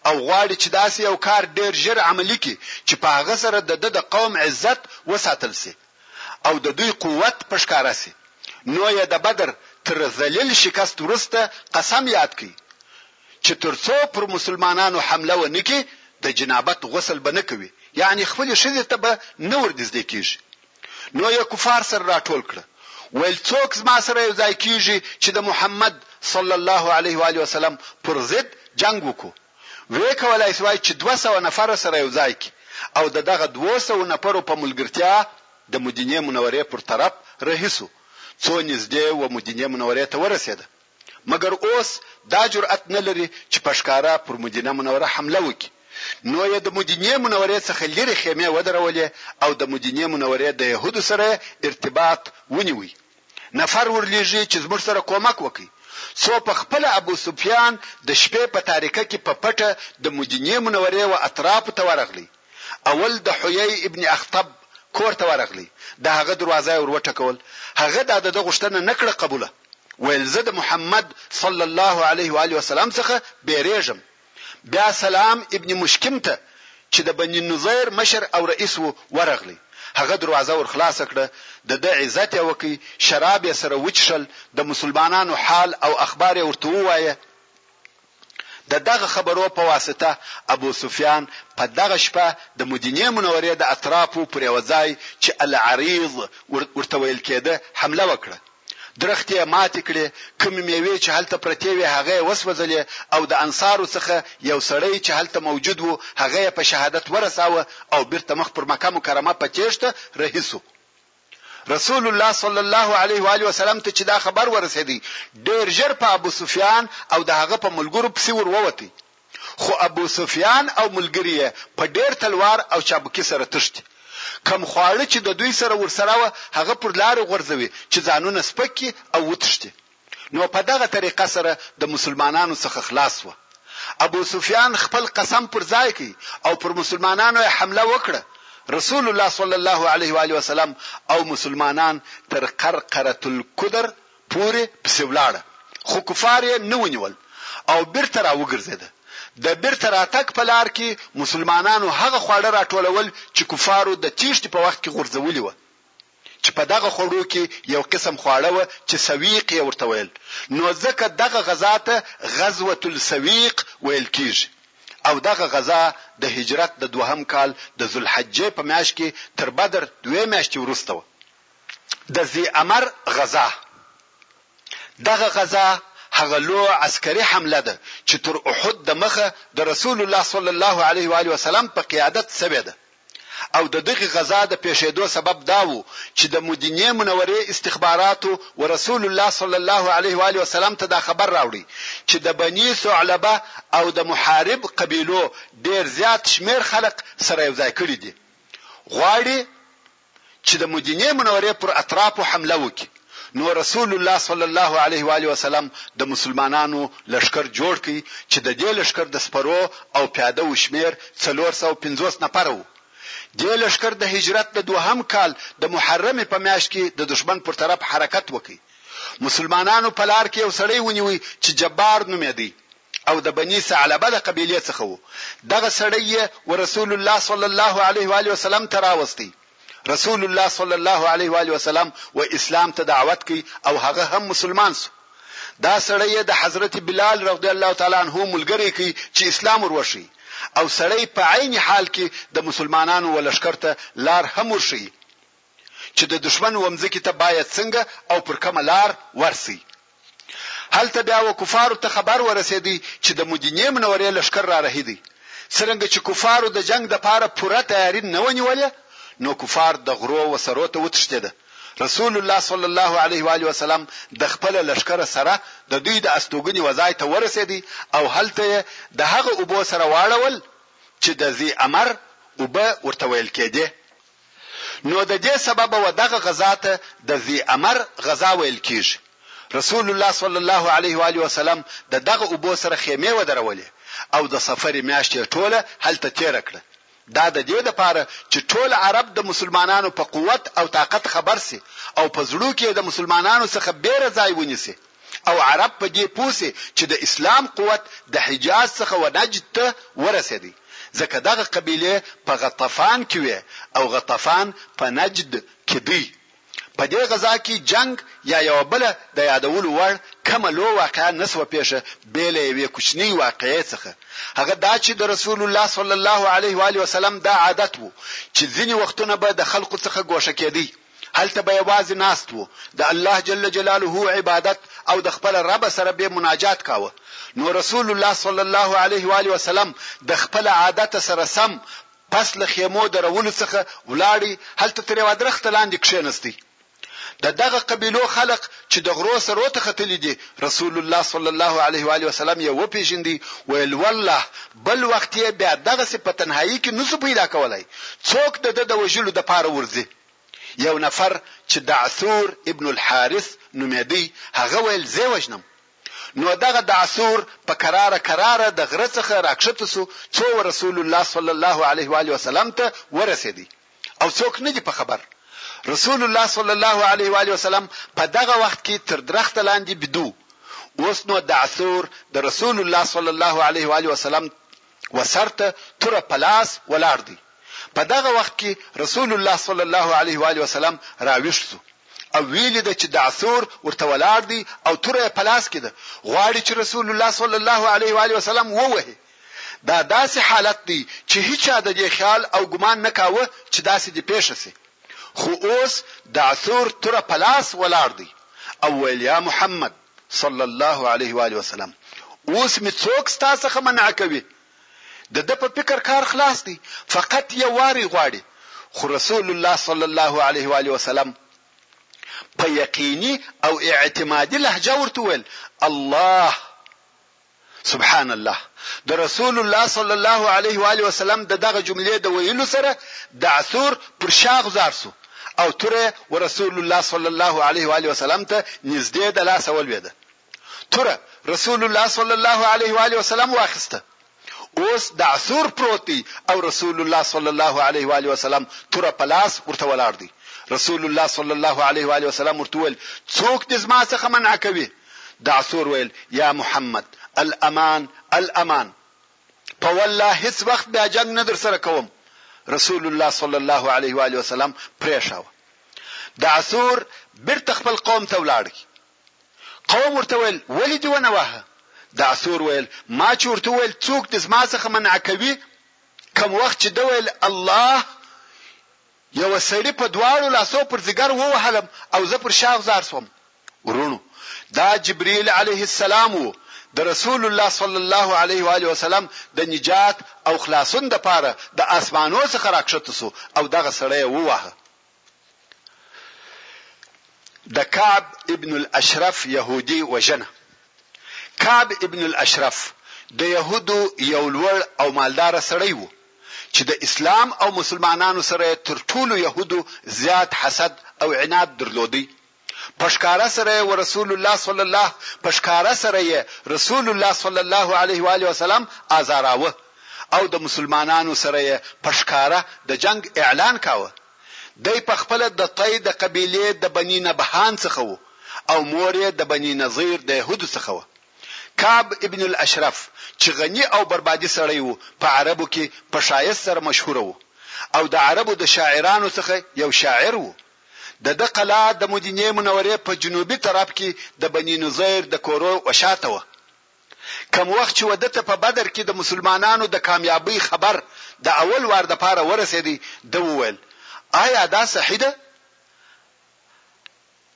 او غواړي چې داسې یو کار ډېر ژر عملي کړي چې په هغه سره د ده د قوم عزت وساتل شي او د دوی قوت په ښکاره شي نو یې د بدر تر ذلیل شکست وروسته قسم یاد کړي چې تر څو پر مسلمانانو حمله ونه کړي د جنابت غسل به نه کوي یعنې خپلې ښځې ته به نه ور نږدې کېږي نو يې کفار سره راټول کړه ویل څوک زما سره یو ځای کیږي چې د محمد صلی الله علیه و علیه وسلم پر ضد جنگ وکړو وې کولای شوای چې 200 نفر سره یو ځای کی او د دغه 200 نفرو په ملګرتیا د مدینه منورې پر طرف رهي شو څو نږدې و مدینه منورې ته ورسېده مګر اوس دا جرئت نه لري چې په ښکاره پر مدینه منوره حمله وکړي، نو یې د مدینې منورې څخه لیرې خیمې ودرولې او د مدینې منورې د یهودو سره یې ارتباط ونیوی، نفر ورلیږي چې زموږ سره کومک وکړي، څو په خپله ابو سفیان د شپې په تاریکه کې په پټه د مدینې منورې و اطرافو ته ورغلی، اول د حیی ابن اخطب کور ته ورغلی، د هغه دروازه یې ور وټکول، هغه دا دده غوښتنه نه کړه قبوله. ویل زه د محمد صلی الله علیه و آله وسلم څخه بیریږم بیا سلام ابن مشکم ته چې د بنی نظیر مشر او رئیس وو ورغلی هغه دروازه ور خلاصه کړه د ده عزت یې وکړ شراب یې سره وچښل د مسلمانانو حال او اخبار یې ورته ووایه د دغه خبرو په واسطه ابو سفیان په دغه شپه د مدینې منورې د اطرافو پر یوه ځای چې العریض ورته ویل کېده حمله وکړه، درختې یې ماتې کړې، کومې مېوې چې هلته پرتې وې هغه یې وسوځلې او د انصارو څخه یو سړی چې هلته موجود و هغه یې په شهادت ورساوه او بیرته مخ پر مکه مکرمه په تېښته رهي شو. رسول الله صلی الله علیه وآله وسلم ته چې دا خبر ورسېدی، ډېر ژر په ابو سفیان او د هغه په ملګرو پسې ور ووتی، خو ابو سفیان او ملګري یې په ډېر تلوار او چابکي سره تښتي، کوم خواړه چې د دوی سره ورسره وه هغه پر لارې غورځوي چې ځانونه سپک کړي او وتښتي. نو په دغه طریقه سره د مسلمانانو څخه خلاص سوه. ابو سفیان خپل قسم پر ځای کړ او پر مسلمانانو یې حمله وکړه، رسول الله صلی الله علیه و آله وسلم او مسلمانان تر قرقرة الکدر پوري پسي ولاړه خو کفار یې نه ونیول او بیرته را وګرځیده. د بیرته راتګ په لار کي مسلمانانو هغه خواړه راټولول چي کفارو د تیښتي په وخت کي غورځولي وه. چې په دغه خوړو کې یو قسم خواړه وه چې سویق یې ورته ویل، نو ځکه دغه غزا ته غزوة السویق ویل کیږي او دغه غزا د هجرت د دوهم کال د ذوالحجې په میاشت کې تر بدر دوې میاشتې وروسته وه. د ذی امر غزا، دغه غزا هغه لویه عسکري حمله ده چې تر احد دمخه د رسول الله صلی الله علیه وآله وسلم په قیادت شوې ده. او د دغې غزا د پېښېدو سبب دا و چې د مدینې منورې استخباراتو و رسول الله صلی الله علیه و آله وسلم ته دا خبر راوړ چې د بني ثعلبه او د محارب قبیلو ډېر زیات شمېر خلق سره یو ځای کړي دي غواړي چې د مدینې منورې پر اطرافو حمله وکړي، نو رسول الله صلی الله علیه و آله وسلم د مسلمانانو لښکر جوړ کړ، چې د دې لښکر د سپرو او پیاده وو شمېر څلور سوه پنځوس نفره وو. دې لښکر د هجرت د دوهم کال د محرمې په میاشت کې د دښمن پر طرف حرکت وکړ. مسلمانانو په لار کې یو سړی ونیو، چې جبار نومېدی. او د بني ثعلبه د قبیلې څخه وو، دغه سړی یې ورسول الله صلی الله علیه و آله وسلم ته راوستی، رسول الله صلی الله علیه و آله وسلم و اسلام ته دعوت کړ او هغه هم مسلمان شو، دا سړی یې د حضرت بلال رضی الله تعالی عنه ملګری کړ چې اسلام ور وښیي او سړی په عین حال کې د مسلمانانو و لښکر ته لار هم ورښیي، چې د دښمن ومځکې ته باید څنګه او پر کومه لار ورسی. هلته بیا وکفارو ته خبر ورسیدی چې د مدینې منورې لښکر رارهی دی. څرنګه چې کفارو د جنګ دپاره پوره تیاری نه وه نیولې نو کفار د غرو وسرو ته وتښتیده. رسول الله صلی الله علیه و آله وسلم د خپل لښکر سره د دوی د استوګنې وځای ته ورسیدی او هلته یې د هغه اوبو سره واړول چې د ذی امر اوبه ورته ویل کیدې. نو د دې سببه و دغه غزا ته د ذي امر غزا ويل کيږي. رسول الله صلی الله عليه وآله وسلم د دغه اوبو سره خيمې ودرولې او د صفر مياشت يې ټوله هلته تيره کړه دا د دې د پاره چې ټول عرب د مسلمانانو په قوت او طاقت خبر شي او په زړو کې يې د مسلمانانو څخه بيره ځای ونيسي. او عرب په دې پوه شي چې د اسلام قوت د حجاز څخه و نجد ته ورسېدی ځکه دغه قبیلې په غطفان کې وې او غطفان په نجد کې دی. په دې غزا کې جنګ یا یوه بله د یادولو وړ کومه لو واقعه نه شوه پېښه بې له یوې کوچنۍ واقعې څخه هغه دا چې د رسول الله صلی الله علیه وآله وسلم دا عادت و چې ځینې وختونه به د خلقو څخه ګوښه کېدی هلته به یوازې ناست و، د الله جل جلاله عبادت او د خپل رب سره به مناجات کاوه، نو رسول الله صلی الله علیه وآله وسلم د خپل عادت سره سم پس له خیمو درولو څخه ولاړ، هلته تر یوه درخته لاندې کښېنست. د دغه قبیلو خلق چې د غرو سرو ته ختلي دي، رسول الله صلی الله علیه وآله وسلم یې وپېژند، ویل، والله بل وخت یې بیا دغسې په تنهایي کې نشو پیدا کولای، څوک د ده د وژلو دپاره ورځي؟ یو نفر چې دعثور ابن الحارث نومېدی هغه ویل زۀ وژنم نو دغه دعثور په کراره کراره د غره څخه راکښته شو څو رسول الله صلی الله علیه و آله وسلم ته ورسېدی او څوک نه دي په خبر رسول الله صلی الله علیه و آله وسلم په دغه وخت کې تر درخته لاندې بدو اوس نو دعثور د رسول الله صلی الله علیه و آله وسلم و سر ته توره په لاس ولاړ دی، په دغه وخت کې رسول الله صلی الله علیه و آله وسلم راویښ شو او ویې لیده چې دعثور ورته ولاړ دی او توره یې په لاس کې ده، غواړي چې رسول الله صلی الله علیه و آله وسلم ووهي، دا داسې حالت دی چې هیچا ددې خیال او ګمان نه کاوه چې داسې دې پېښه شي، خو اوس دعثور توره په لاس ولاړ دی او ویل، یا محمد! صلی الله علیه و آله وسلم اوس مې څوک ستا څخه منع کوي د ده په فکر کار خلاص دی فقط یې واری غواړي خو رسول الله صلی الله علیه و آله وسلم په یقیني او اعتمادي لهجه ورته وویل الله سبحان الله د رسول الله صلی الله علیه و آله وسلم د دغه جملې د ویلو سره دعثور پر شا غزار شو او توره ورسول الله صلی الله علیه و آله وسلم ته نږدې د لاسه ولوېده توره رسول الله صلی الله علیه و آله وسلم واخیسته اوس د عثور پروت دی او رسول الله صلی الله علیه و علیه وسلم تر پلاس ورته ولاړ دی رسول الله صلی الله علیه و علیه وسلم ورته ول څوک د زما څخه منع کوي دعثور ویل، یا محمد! الامان، الامان! په والله هیڅ وخت بیا جنګ نه درسره کوم. رسول الله صلی الله علیه و آله وسلم پرېښاوه. دعثور بیرته خپل قوم ته ولاړی. قوم ورته ویل، ولې دې ونه واهه؟ دعثور ویل، ما چې ورته وویل څوک دې زما څخه منع کوي؟ کوم وخت چې ده ویل، الله! یوه سړي په دواړو لاسو پر ځیګر ووهلم او زه پر شا غزار شوم. وروڼو! دا جبریل علیه السلام وو، د رسول الله صلی الله علیه وآله وسلم د نجات او خلاصون دپاره د آسمانو څخه راکښته شو او دغه سړی یې وواهه. د کعب ابن الاشرف یهودي وژنه کعب ابن الاشرف د یهودو یو لوړ او مالداره سړی وو. چې د اسلام او مسلمانانو سره یې تر ټولو یهودو زیات حسد او عناد درلودی په ښکاره سره یې ورسول الله صلی الله په ښکاره سره یې رسول الله صلی الله علیه و آله وسلم آزاراوه او د مسلمانانو سره یې په ښکاره د جنګ اعلان کاوه دی په خپله د طی د قبیلې د بنی نبهان څخه و او مور یې د بنی نظیر د یهودو څخه وه کعب ابن الاشرف چې غني او بربادي سړی و، په عربو کې په ښایست سره مشهور و او د عربو د شاعرانو څخه یو شاعر و. د ده قلا د مدینې منورې په جنوبي طرف کې د بني نضیر د کورو وشاته وه. کوم وخت چې و ده ته په بدر کې د مسلمانانو د کامیابۍ خبر د اول وار لپاره ورسېدی، ده وویل، آیا دا صحیح ده؟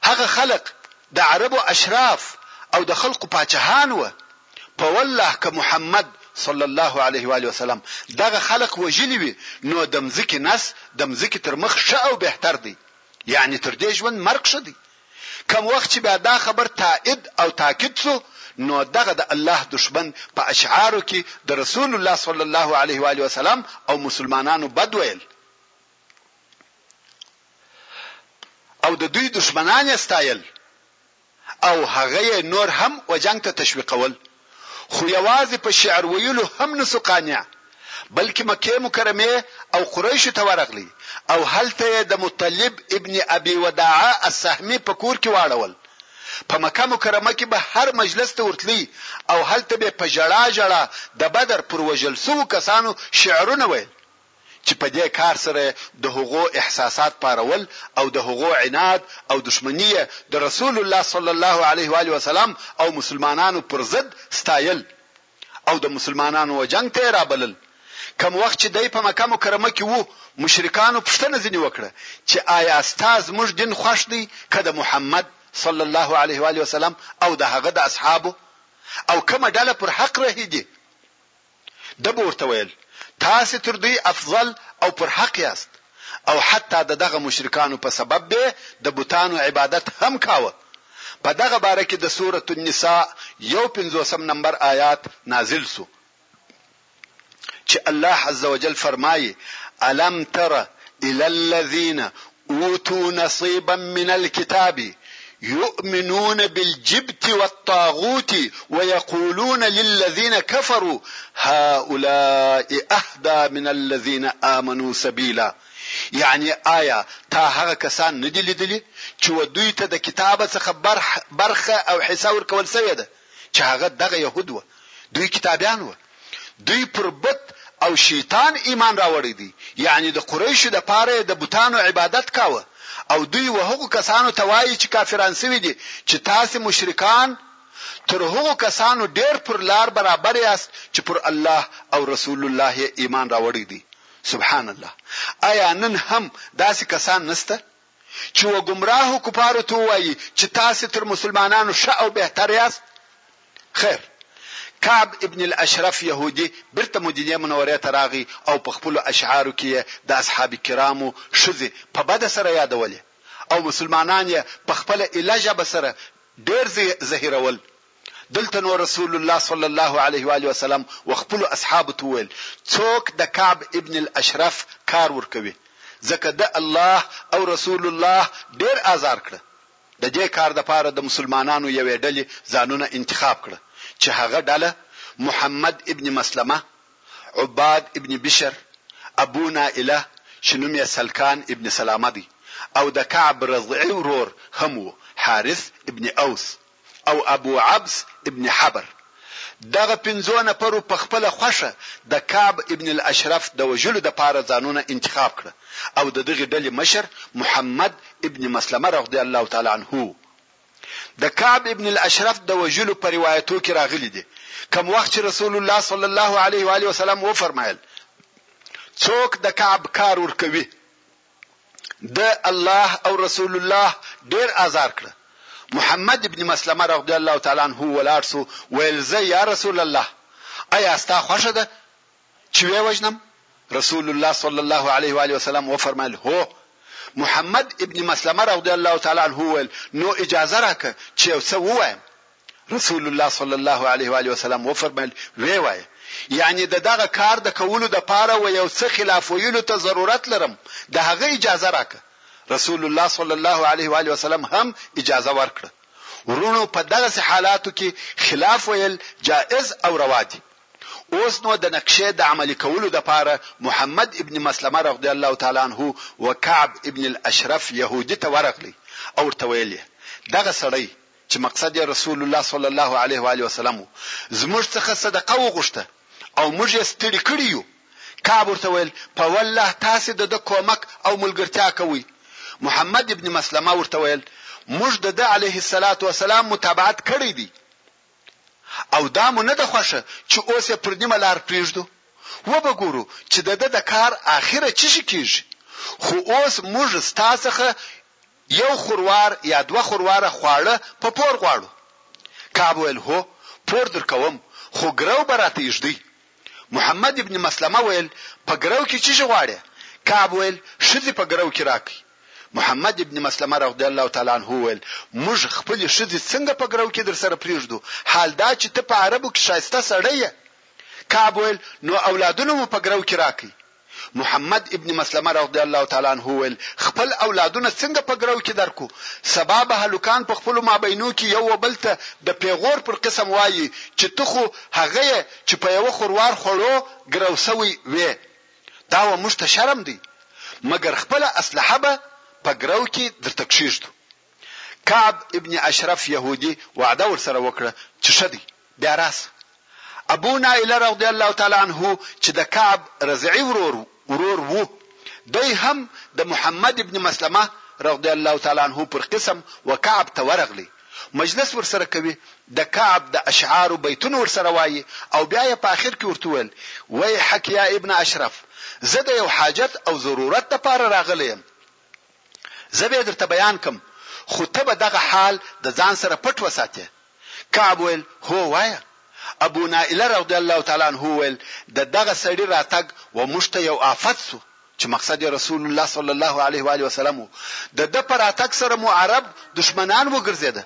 هغه خلق د عربو اشراف او د خلقو پاچهان وه، په والله که محمد صلی الله علیه وآله وسلم دغه خلق وژلي وي نو د مځکي نس د مځکي تر مخ ښه او بهتر دی، يعني تر دې ژوند مرګ ښه دی. کوم وخت چي بیا دا خبر تائید او تاکید سو نو دغه د الله دښمن په اشعارو کي د رسول الله صلی الله علیه وآله وسلم او مسلمانانو بد ویل او د دوی دښمنان یې ستایل او هغه یې نور هم و جنګ ته تشویقول، خو یوازې په شعر ویلو هم نه شو قانع، بلکې مکې مکرمې او قریشو ته ورغلی او هلته یې د مطلب ابن ابي وداعه السهمي په کور کې واړول، په مکه مکرمه کې به هر مجلس ته ورتلی او هلته به په ژړا ژړا د بدر پر وژل شوو کسانو شعرونه ویل. چې په دې کار سره يې د هغو احساسات پارول او د هغو عناد او دښمني يې د رسول الله صلی الله علیه وآله وسلم او مسلمانانو پر ضد ستايل او د مسلمانانو و جنګ ته يې رابلل کوم وخت چې دی په مکه مکرمه کې وو مشرکانو پوښتنه ځینې وکړه چې آیا ستا زموږ دین خوښ دی که د محمد صلی الله علیه وآله وسلم او د هغه د اصحابو او کومه ډله پر حق رهي دي ده به ورته ویل، تاسې تر دوی افضل او پر حق یاست او حتی د دغه مشرکانو په سبب به یې د بتانو عبادت هم کاوه. په دغه باره کې د سورة النساء یو پنځوسم نمبر آیات نازل شو چې الله عزوجل فرمايي، الم تر الی الذین اوتو نصیبا من الکتاب یؤمنون بالجبت والطاغوت ویقولون للذین کفروا هؤلاء اهدی من الذین آمنوا سبیلا یعنی آیا تا هغه کسان نه دي لیدلي چې و دوی ته د کتاب څخه برخه او حصه ورکول سوې ده چې هغه دغه یهود وه دوی کتابیان وه. دوی پر بت او شیطان ایمان راوړی دی، یعنی د قریشو د پاره یې د بتانو عبادت کاوه، او دوی و هغو کسانو ته وایی چې کافران شوي دي چې تاسې مشرکان تر هغو کسانو ډیر پر لار برابر یاست چې پر الله او رسول الله یې ایمان راوړی دی، سبحان الله، ایا نن هم داسې کسان نشته؟ چې و ګمراهو کفارو ته ووایي چې تاسې تر مسلمانانو ښه او بهتر یاست؟ خیر، کعب ابن الاشرف یهودي بېرته مدینې منورې ته راغی او په خپلو اشعارو کې یې د اصحاب کرامو ښځې په بده سره یادولې او مسلمانان یې په خپله ایله ژبه سره ډېر زهیرول، دلته نو رسول الله صلی الله علیه وآله وسلم وخپلو اصحابو ته وویل، څوک د کعب ابن الاشرف کار ورکوي ځکه ده الله او رسول الله ډېر آزار کړه، د دې کار لپاره د مسلمانانو یوې ډلې ځانونه انتخاب کړه چې هغه ډله محمد ابن مسلمه، عباد ابن بشر، ابو نائله چې نوم یې سلکان ابن سلامه دی او د کعب رضعي ورور هم و حارث ابن اوس. او ابو عبس ابن حبر دغه پنځو نفرو په خپله خوښه د کعب ابن الاشرف د وژلو دپاره ځانونه انتخاب کړه او د دغي ډلي مشر محمد ابن مسلمه رضی الله تعالی عنه وو. د کعب ابن الاشرف د وژلو په روايتو کي راغلي دي کوم وخت چي رسول الله صلی الله علیه وآله وسلم وفرمایل څوک د کعب کار ورکوي ده الله او رسول الله ډېر آزار کړه، محمد ابن مسلمه رضی الله تعالی عنه ولاړ شو ویل زه یا رسول الله ایا ستا خوښه ده چې ویې وژنم؟ رسول الله صلی الله علیه و آله وسلم وفرمایل هو، محمد ابن مسلمه رضی الله تعالی عنه وویل نو اجازه راکړه چې یو څه ووایم، رسول الله صلی الله علیه و آله وسلم وفرمایل وی وایه یعنی د دغه کار د کولو د پاره و یو څه خلاف ویلو ته ضرورت لرم د هغه اجازه راکه رسول الله صلی الله علیه و آله وسلم هم اجازه ورکړه ورونو په دغه حالاتو کې خلاف ویل جائز او روا دي اوس نو د نقشې د عملي کولو د پاره محمد ابن مسلمه رضی الله تعالی عنه او کعب ابن الاشرف يهودي ته ورغلی او ورته ویل دغه سړی چې مقصد یې رسول الله صلی الله علیه وآله وسلم و، زموږ څخه صدقه وغوښته او موږ یې ستړي کړي یو، کعب ورته وویل، په والله تاسې د ده کومک او ملګرتیا کوئ، محمد ابن مسلمه ورته وویل، موږ د ده علیه الصلوة والسلام متابعت کړی دی او دا مو نه ده خوښه چې اوس یې پر نیمه لار پرېږدو، وبه ګورو چې د ده د کار آخره چیشي کېږي، خو اوس موږ ستا څخه یو خوروار یا دوه خورواره خواړه په پور غواړو؟ کعب ویل، هو، پور درکوم، خو ګرو به راته ایږدئ. محمد ابن مسلمه ویل، په ګرو کې چیږي غواړې؟ کعب ویل، ښځې په ګرو کې راکړئ. محمد ابن مسلمه رضی الله تعالی عنه وویل، موږ خپلې ښځې څنګه په ګرو کې درسره پریږدو، حال دا چې ته په عربو کې ښایسته سړی یې؟ کعب ویل، نو اولادونه مو په ګرو کې راکړئ. محمد ابن مسلمه رضی الله تعالی عنه وویل، خپل اولادونه څنګه په ګرو کې درکړو؟ سبا به هلکان په خپلو مابینو کې یو و بل ته د پېغور پر قسم وايي چې ته خو هغه یې چې په یوه خوروار خوړو ګرو شوی وې. دا و موږ ته شرم دی. مګر خپله اسلحه به په ګرو کې درته کښېږدو. کعب ابن اشرف یهودي وعده ورسره وکړه چې ښه دی. بیا راسه ابو نائله رضی الله تعالی عنه چې د کعب رضعی ورور ورور وو دی هم د محمد ابن مسلمه رضی الله تعالی عنه پر قسم و کعب ته ورغلی مجلس ورسره کوي د کعب د اشعارو بیتونه ورسره وایي او بیا یې په اخر کې ورته ویل ویحک یا ابن اشرف زه د یو حاجت او ضرورت دپاره راغلی یم زه به یې درته بیان کړم، خو ته به دغه حال د ځان سره پټ وساتې. کعب وویل، هو وایه. ابو نائله رضی الله تعالی عنه وویل، د دغه سړي راتګ و موږ ته یو آفت شو، چې مقصد یې رسول الله صلی الله علیه وآله وسلم و، د ده په راتګ سره مو عرب دښمنان وګرځېده،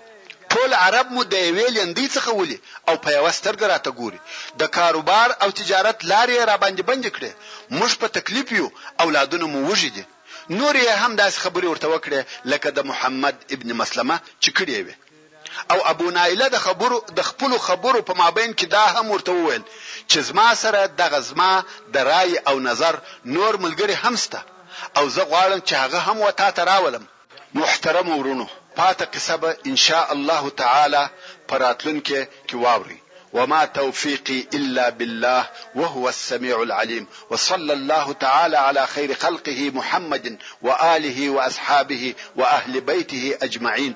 ټول عرب مو د یوې لیندۍ څخه ولي او په یوه سترګه راته ګوري، د کاروبار او تجارت لارې یې راباندې بندې کړې، موږ په تکلیف یو، اولادونه مو وږي دي. نورې يې هم داسې خبرې ورته وکړې لکه د محمد ابن مسلمه چې کړې وې او ابو نائله د خبرو د خپلو خبرو په مابين کې دا هم ورته وويل چې زما سره دغه زما د رايې او نظر نور ملګري هم شته او زه غواړم چې هغه هم و تاته راولم. محترمو وروڼو پاته قصه به ان شاء الله تعالی په راتلونکې کې واورئ. وما توفيقي الا بالله وهو السميع العليم وصلى الله تعالى على خير خلقه محمد واله واصحابه واهل بيته اجمعين